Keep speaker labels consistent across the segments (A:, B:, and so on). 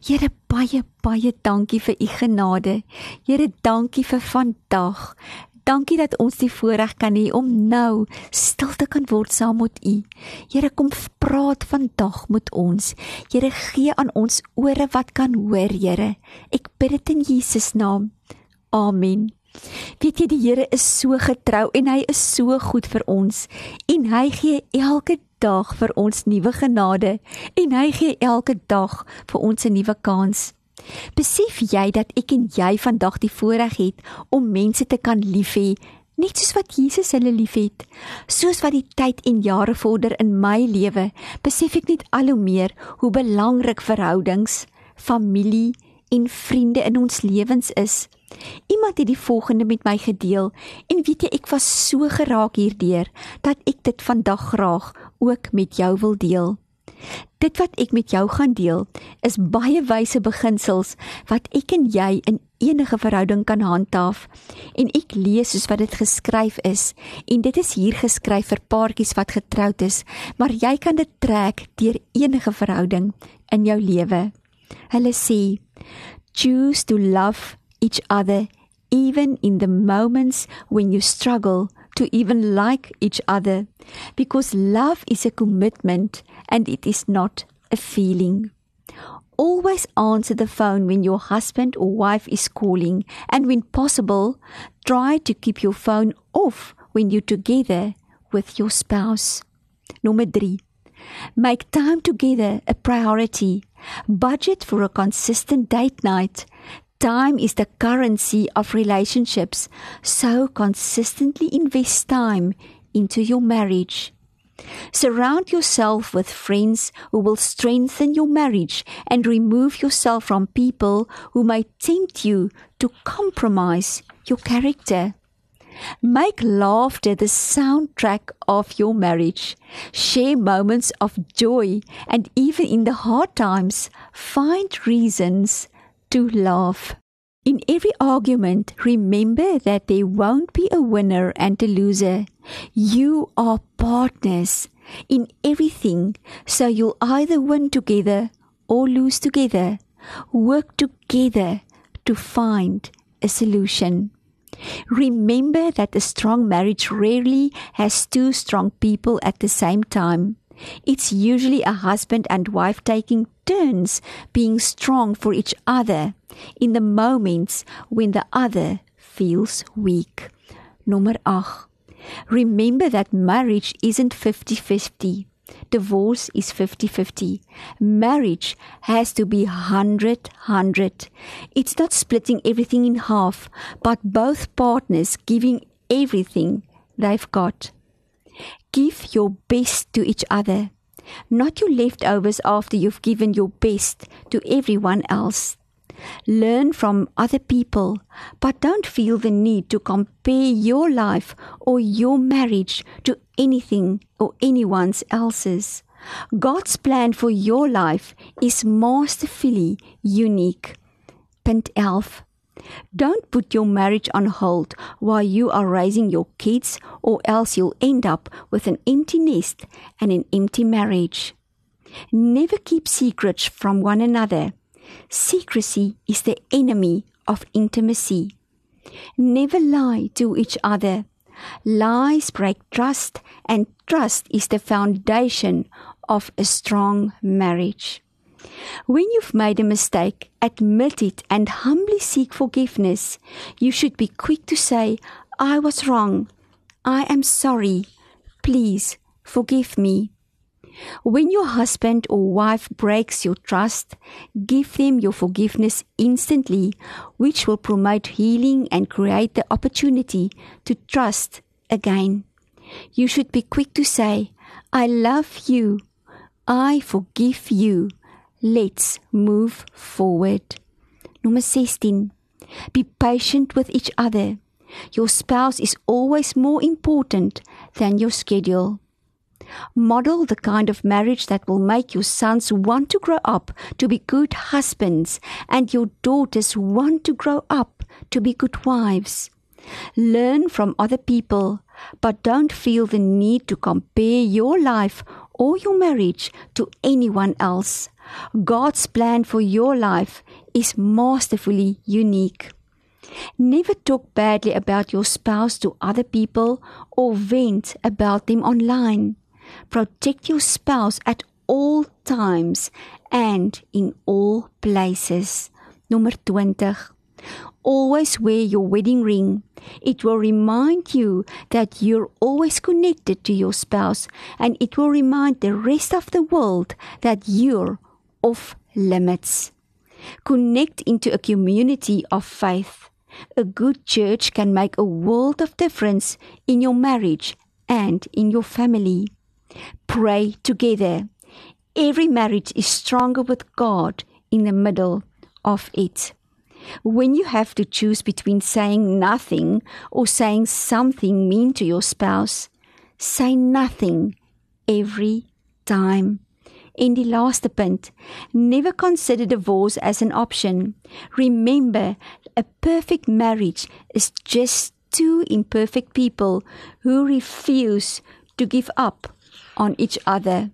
A: Here baie baie dankie vir u genade. Here dankie vir vandag. Dankie dat ons die voorreg kan hê om nou stil te kan word saam met U. Here kom praat vandag met ons. Here gee aan ons ore wat kan hoor, Here. Ek bid dit in Jesus naam. Amen. Weet jy die Here is so getrou en hy is so goed vir ons en hy gee elke dag vir ons nuwe genade en hy gee elke dag vir ons 'n nuwe kans. Besef jy dat ek en jy vandag die voorreg het om mense te kan lief hê, net soos wat Jesus hulle liefhet? Soos wat die tyd en jare vorder in my lewe, besef ek net al hoe meer hoe belangrik verhoudings, familie en vriende in ons lewens is. Iemand het die volgende met my gedeel en weet jy ek was so geraak hierdeur dat ek dit vandag graag ook met jou wil deel. Dit wat ek met jou gaan deel is baie wyse beginsels wat ek en jy in enige verhouding kan handhaaf en ek lees soos wat dit geskryf is en dit is hier geskryf vir paartjies wat getroud is maar jy kan dit trek deur enige verhouding in jou lewe. Hulle sê choose to love each other even in the moments when you struggle to even like each other because love is a commitment and it is not a feeling. Always answer the phone when your husband or wife is calling, and when possible, try to keep your phone off when you're together with your spouse. Number three, make time together a priority. Budget for a consistent date night. Time is the currency of relationships, so consistently invest time into your marriage. Surround yourself with friends who will strengthen your marriage and remove yourself from people who may tempt you to compromise your character. Make laughter the soundtrack of your marriage. Share moments of joy and even in the hard times, find reasons to laugh. In every argument, remember that there won't be a winner and a loser. You are partners in everything, so you'll either win together or lose together. Work together to find a solution. Remember that a strong marriage rarely has two strong people at the same time. It's usually a husband and wife taking turns being strong for each other in the moments when the other feels weak. Nummer 8. Remember that marriage isn't 50-50. Divorce is 50-50. Marriage has to be 100-100. It's not splitting everything in half, but both partners giving everything they've got. Give your best to each other, not your leftovers after you've given your best to everyone else. Learn from other people, but don't feel the need to compare your life or your marriage to anything or anyone else's. God's plan for your life is masterfully unique. Punt 11. Don't put your marriage on hold while you are raising your kids, or else you'll end up with an empty nest and an empty marriage. Never keep secrets from one another. Secrecy is the enemy of intimacy. Never lie to each other. Lies break trust, and trust is the foundation of a strong marriage. When you've made a mistake, admit it and humbly seek forgiveness. You should be quick to say, I was wrong. I am sorry. Please forgive me. When your husband or wife breaks your trust, give them your forgiveness instantly, which will promote healing and create the opportunity to trust again. You should be quick to say, I love you. I forgive you. Let's move forward. Nommer 16. Be patient with each other. Your spouse is always more important than your schedule. Model the kind of marriage that will make your sons want to grow up to be good husbands and your daughters want to grow up to be good wives. Learn from other people, but don't feel the need to compare your life or your marriage to anyone else. God's plan for your life is masterfully unique. Never talk badly about your spouse to other people or vent about them online. Protect your spouse at all times and in all places. Number 20. Always wear your wedding ring. It will remind you that you're always connected to your spouse and it will remind the rest of the world that you're off limits. Connect into a community of faith. A good church can make a world of difference in your marriage and in your family. Pray together. Every marriage is stronger with God in the middle of it. When you have to choose between saying nothing or saying something mean to your spouse, say nothing every time. In die laaste punt, never consider divorce as an option. Remember, a perfect marriage is just two imperfect people who refuse to give up on each other.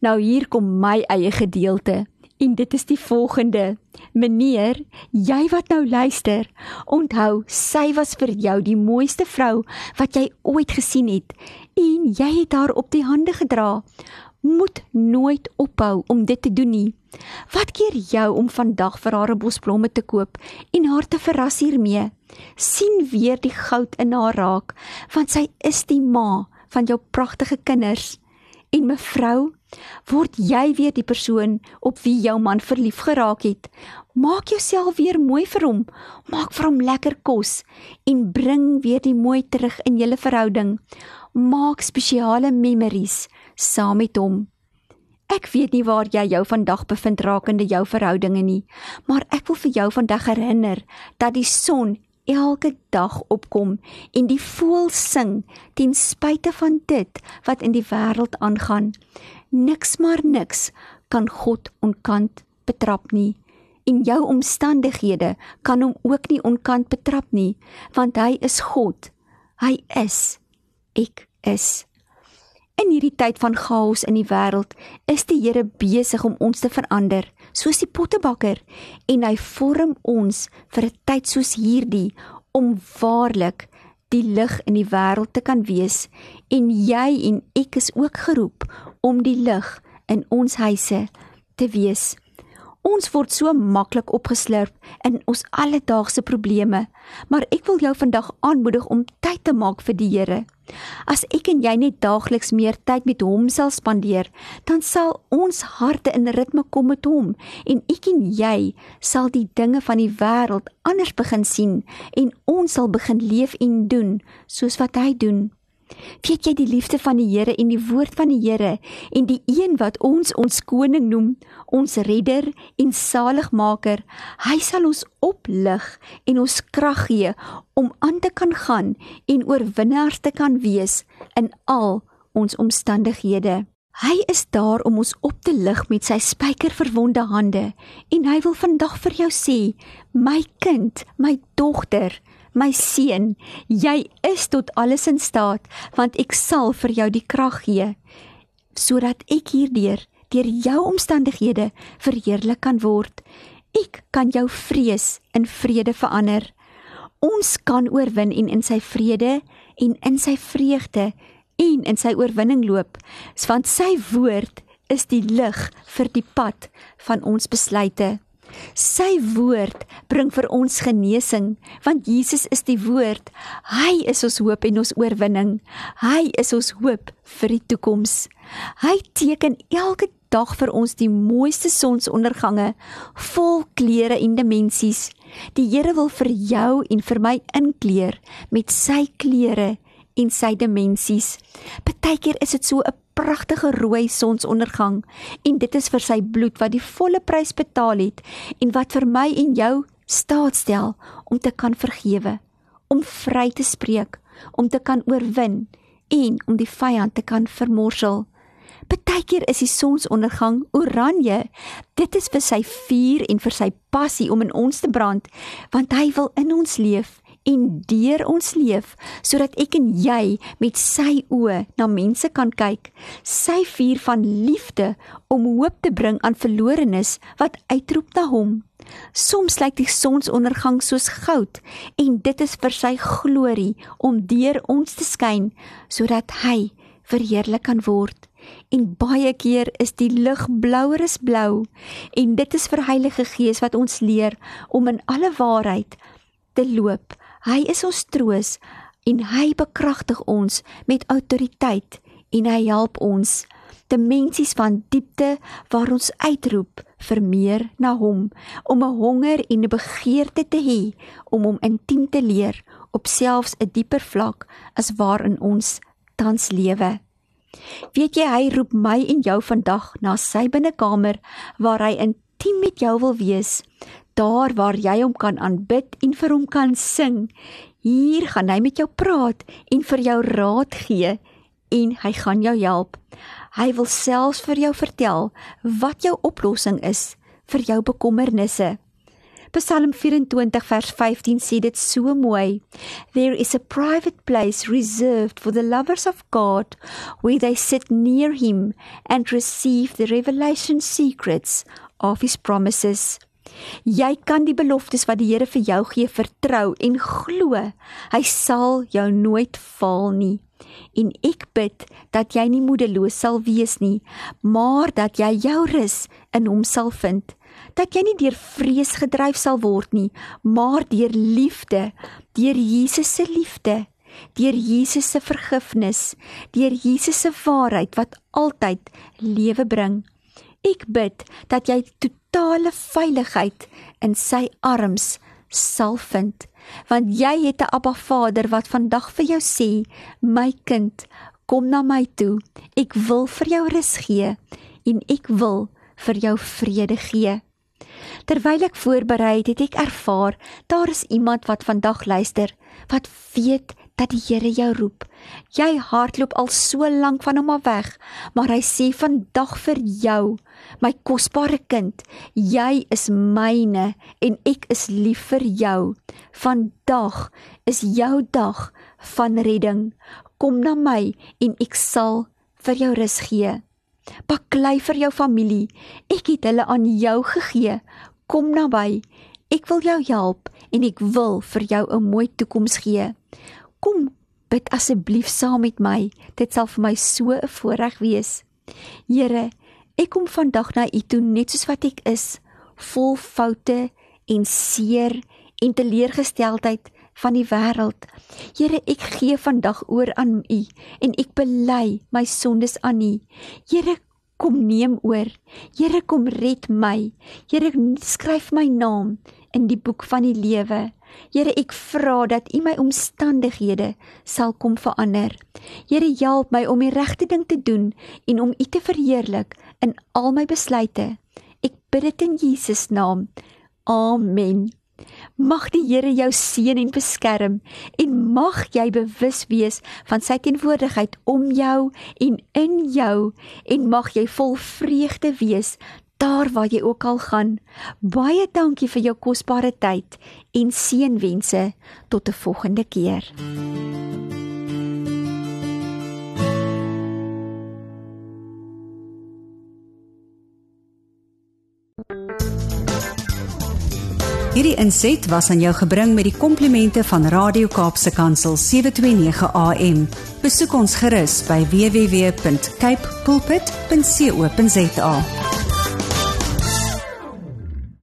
A: Nou hier kom my eie gedeelte en dit is die volgende. Meneer, jy wat nou luister, onthou, sy was vir jou die mooiste vrou wat jy ooit gesien het en jy het haar op die hande gedra moet nooit ophou om dit te doen nie. Wat keer jou om vandag vir haar 'n bos blomme te koop en haar te verras hiermee? sien weer die goud in haar raak, want sy is die ma van jou pragtige kinders. En mevrou, word jy weer die persoon op wie jou man verlief geraak het? Maak jouself weer mooi vir hom. Maak vir hom lekker kos en bring weer die mooi terug in julle verhouding. Maak spesiale memories saam met hom. Ek weet nie waar jy jou vandag bevind rakende jou verhoudinge nie, maar ek wil vir jou vandag herinner dat die son elke dag opkom en die voël sing ten spyte van dit wat in die wêreld aangaan. Niks maar niks kan God onkant betrap nie. En jou omstandighede kan hom ook nie onkant betrap nie, want hy is God. Hy is ek is In hierdie tyd van chaos in die wêreld, is die Here besig om ons te verander, soos die pottebakker, en hy vorm ons vir 'n tyd soos hierdie om waarlik die lig in die wêreld te kan wees. En jy en ek is ook geroep om die lig in ons huise te wees. Ons word so maklik opgeslurp in ons alledaagse probleme, maar ek wil jou vandag aanmoedig om tyd te maak vir die Here. As ek en jy net daagliks meer tyd met hom sal spandeer, dan sal ons harte in ritme kom met hom en ek en jy sal die dinge van die wêreld anders begin sien en ons sal begin leef en doen soos wat hy doen. Weet jy die liefde van die Here en die woord van die Here en die een wat ons ons koning noem, ons redder en saligmaker, hy sal ons oplig en ons krag gee om aan te kan gaan en oorwinnaars te kan wees in al ons omstandighede. Hy is daar om ons op te lig met sy spykerverwonde hande en hy wil vandag vir jou sê, my kind, my dogter, My seun, jy is tot alles in staat, want ek sal vir jou die krag gee sodat ek hierdeur deur jou omstandighede verheerlik kan word. Ek kan jou vrees in vrede verander. Ons kan oorwin en in sy vrede en in sy vreugde en in sy oorwinning loop, want sy woord is die lig vir die pad van ons besluite. Sy woord bring vir ons genesing, want Jesus is die woord. Hy is ons hoop en ons oorwinning. Hy is ons hoop vir die toekoms. Hy teken elke dag vir ons die mooiste sonsondergange vol kleure en dimensies. Die Here wil vir jou en vir my inkleer met sy kleure en sy dimensies. Partykeer is dit so 'n pragtige rooi sonsondergang en dit is vir sy bloed wat die volle prys betaal het en wat vir my en jou staat stel om te kan vergewe, om vry te spreek, om te kan oorwin en om die vyand te kan vermorsel. Partykeer is die sonsondergang oranje. Dit is vir sy vuur en vir sy passie om in ons te brand, want hy wil in ons leef en deur ons leef sodat ek en jy met sy oë na mense kan kyk, sy vuur van liefde om hoop te bring aan verlorenes wat uitroep na hom. Soms lyk die sonsondergang soos goud en dit is vir sy glorie om deur ons te skyn sodat hy verheerlik kan word. En baie keer is die lig blouer as blou en dit is vir Heilige Gees wat ons leer om in alle waarheid te loop. Hy is ons troos en hy bekragtig ons met autoriteit en hy help ons dimensies van diepte waar ons uitroep vir meer na hom om 'n honger en 'n begeerte te hê om hom intiem te leer op selfs 'n dieper vlak as waarin ons tans lewe. Weet jy hy roep my en jou vandag na sy binnekamer waar hy intiem met jou wil wees daar waar jy hom kan aanbid en vir hom kan sing. Hier gaan hy met jou praat en vir jou raad gee en hy gaan jou help. Hy wil selfs vir jou vertel wat jou oplossing is vir jou bekommernisse. Psalm 24 vers 15 sê dit so mooi. There is a private place reserved for the lovers of God where they sit near him and receive the revelation secrets of his promises. Jy kan die beloftes wat die Here vir jou gee vertrou en glo. Hy sal jou nooit faal nie. En ek bid dat jy nie moedeloos sal wees nie, maar dat jy jou rus in hom sal vind. Dat jy nie deur vrees gedryf sal word nie, maar deur liefde, deur Jesus se liefde, deur Jesus se vergifnis, deur Jesus se waarheid wat altyd lewe bring. Ek bid dat jy totale veiligheid in sy arms sal vind. Want jy het 'n Abba Vader wat vandag vir jou sê my kind kom na my toe. Ek wil vir jou rus gee en ek wil vir jou vrede gee. Terwyl ek voorberei het ek ervaar daar is iemand wat vandag luister wat weet dat die Here jou roep. Jy hardloop al so lank van hom af weg, maar hy sê vandag vir jou, my kosbare kind, jy is myne en ek is lief vir jou. Vandag is jou dag van redding. Kom na my en ek sal vir jou rus gee. Baklei vir jou familie. Ek het hulle aan jou gegee. Kom na my. Ek wil jou help en ek wil vir jou 'n mooi toekoms gee. Kom, bid asseblief saam met my. Dit sal vir my so 'n voorreg wees. Here, ek kom vandag na U toe net soos wat ek is, vol foute en seer en teleurgesteldheid van die wêreld. Here, ek gee vandag oor aan U en ek bely my sondes aan U. Here, kom neem oor. Here, kom red my. Here, skryf my naam in die boek van die lewe. Here, ek vra dat U my omstandighede sal kom verander. Here, help my om die regte ding te doen en om U te verheerlik in al my besluite. Ek bid dit in Jesus naam. Amen. Mag die Here jou seën en beskerm en mag jy bewus wees van sy teenwoordigheid om jou en in jou en mag jy vol vreugde wees daar waar jy ook al gaan. Baie dankie vir jou kosbare tyd en seënwense tot 'n volgende keer.
B: Hierdie inset was aan jou gebring met die komplimente van Radio Kaapse Kansel 729 AM. Besoek ons gerus by www.cape pulpit.co.za.